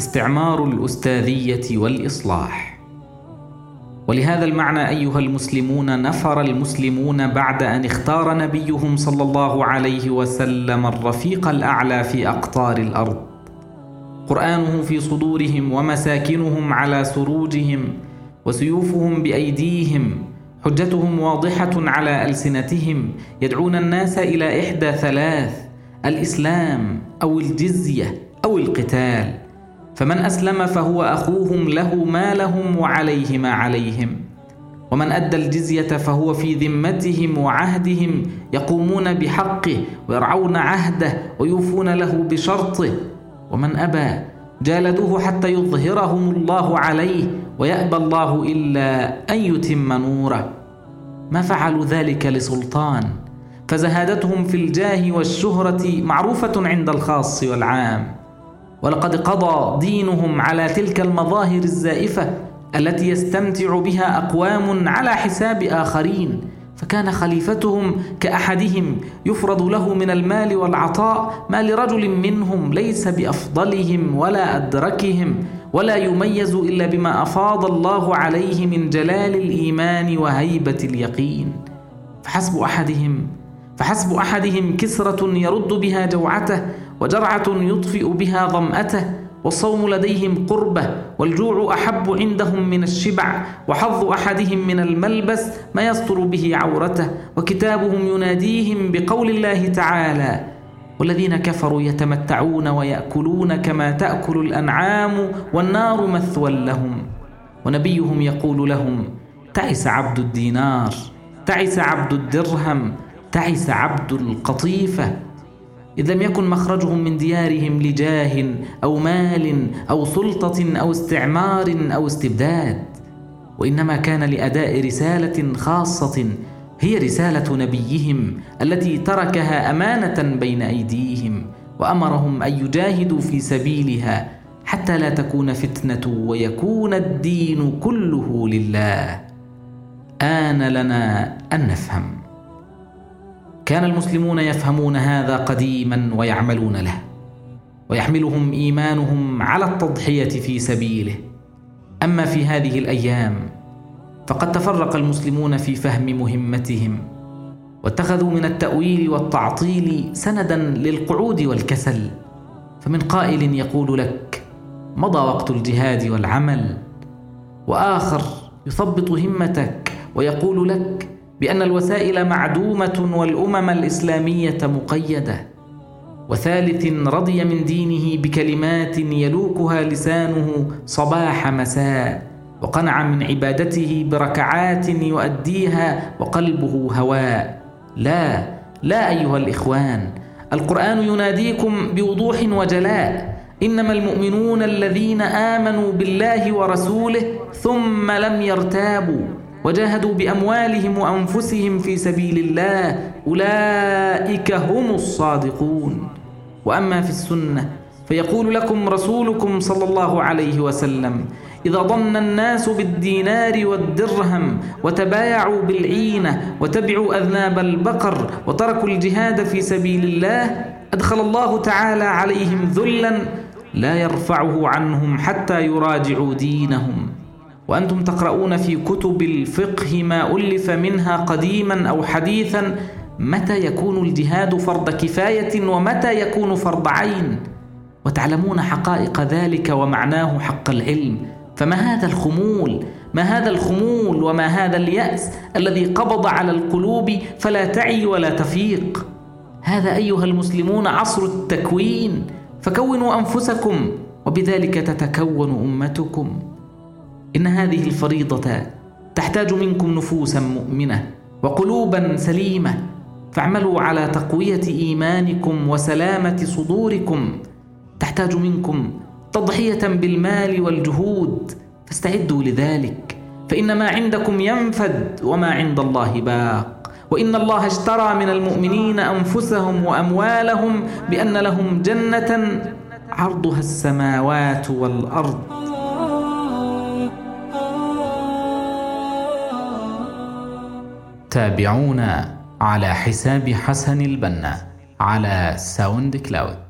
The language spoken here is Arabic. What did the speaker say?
استعمار الأستاذية والإصلاح. ولهذا المعنى أيها المسلمون نفر المسلمون بعد أن اختار نبيهم صلى الله عليه وسلم الرفيق الأعلى في أقطار الأرض. قرآنه في صدورهم ومساكنهم على سروجهم وسيوفهم بأيديهم. حجتهم واضحة على ألسنتهم. يدعون الناس إلى إحدى ثلاث الإسلام أو الجزية أو القتال. فمن أسلم فهو أخوهم له ما لهم وعليه ما عليهم. ومن أدى الجزية فهو في ذمتهم وعهدهم يقومون بحقه ويرعون عهده ويوفون له بشرطه. ومن أبى جالدوه حتى يظهرهم الله عليه ويأبى الله إلا أن يتم نوره. ما فعلوا ذلك لسلطان؟ فزهادتهم في الجاه والشهرة معروفة عند الخاص والعام. ولقد قضى دينهم على تلك المظاهر الزائفة التي يستمتع بها أقوام على حساب آخرين فكان خليفتهم كأحدهم يفرض له من المال والعطاء ما لرجل منهم ليس بأفضلهم ولا أدركهم ولا يميز إلا بما أفاض الله عليه من جلال الإيمان وهيبة اليقين. فحسب أحدهم فحسب أحدهم كسرة يرد بها جوعته وجرعة يطفئ بها ظماته والصوم لديهم قربة والجوع أحب عندهم من الشبع وحظ أحدهم من الملبس ما يستر به عورته وكتابهم يناديهم بقول الله تعالى والذين كفروا يتمتعون ويأكلون كما تأكل الأنعام والنار مثوى لهم. ونبيهم يقول لهم تعس عبد الدينار تعس عبد الدرهم تعس عبد القطيفة. إذ لم يكن مخرجهم من ديارهم لجاه أو مال أو سلطة أو استعمار أو استبداد وإنما كان لأداء رسالة خاصة هي رسالة نبيهم التي تركها أمانة بين أيديهم وأمرهم أن يجاهدوا في سبيلها حتى لا تكون فتنة ويكون الدين كله لله. آن لنا أن نفهم. كان المسلمون يفهمون هذا قديما ويعملون له ويحملهم إيمانهم على التضحية في سبيله. أما في هذه الأيام فقد تفرق المسلمون في فهم مهمتهم واتخذوا من التأويل والتعطيل سندا للقعود والكسل. فمن قائل يقول لك مضى وقت الجهاد والعمل؟ وآخر يثبط همتك ويقول لك بأن الوسائل معدومة والأمم الإسلامية مقيدة. وثالث رضي من دينه بكلمات يلوكها لسانه صباح مساء وقنع من عبادته بركعات يؤديها وقلبه هواء. لا لا أيها الإخوان القرآن يناديكم بوضوح وجلاء. إنما المؤمنون الذين آمنوا بالله ورسوله ثم لم يرتابوا. وجاهدوا بأموالهم وأنفسهم في سبيل الله أولئك هم الصادقون. وأما في السنة فيقول لكم رسولكم صلى الله عليه وسلم إذا ضن الناس بالدينار والدرهم وتبايعوا بالعينة وتبعوا أذناب البقر وتركوا الجهاد في سبيل الله أدخل الله تعالى عليهم ذلا لا يرفعه عنهم حتى يراجعوا دينهم. وأنتم تقرؤون في كتب الفقه ما ألف منها قديما أو حديثا متى يكون الجهاد فرض كفاية ومتى يكون فرض عين؟ وتعلمون حقائق ذلك ومعناه حق العلم. فما هذا الخمول؟ ما هذا الخمول وما هذا اليأس الذي قبض على القلوب فلا تعي ولا تفيق؟ هذا أيها المسلمون عصر التكوين. فكونوا أنفسكم وبذلك تتكون أمتكم. إن هذه الفريضة تحتاج منكم نفوسا مؤمنة وقلوبا سليمة فاعملوا على تقوية إيمانكم وسلامة صدوركم. تحتاج منكم تضحية بالمال والجهود فاستعدوا لذلك فإن ما عندكم ينفد وما عند الله باق. وإن الله اشترى من المؤمنين أنفسهم وأموالهم بأن لهم جنة عرضها السماوات والأرض. تابعونا على حساب حسن البنا على ساوند كلاود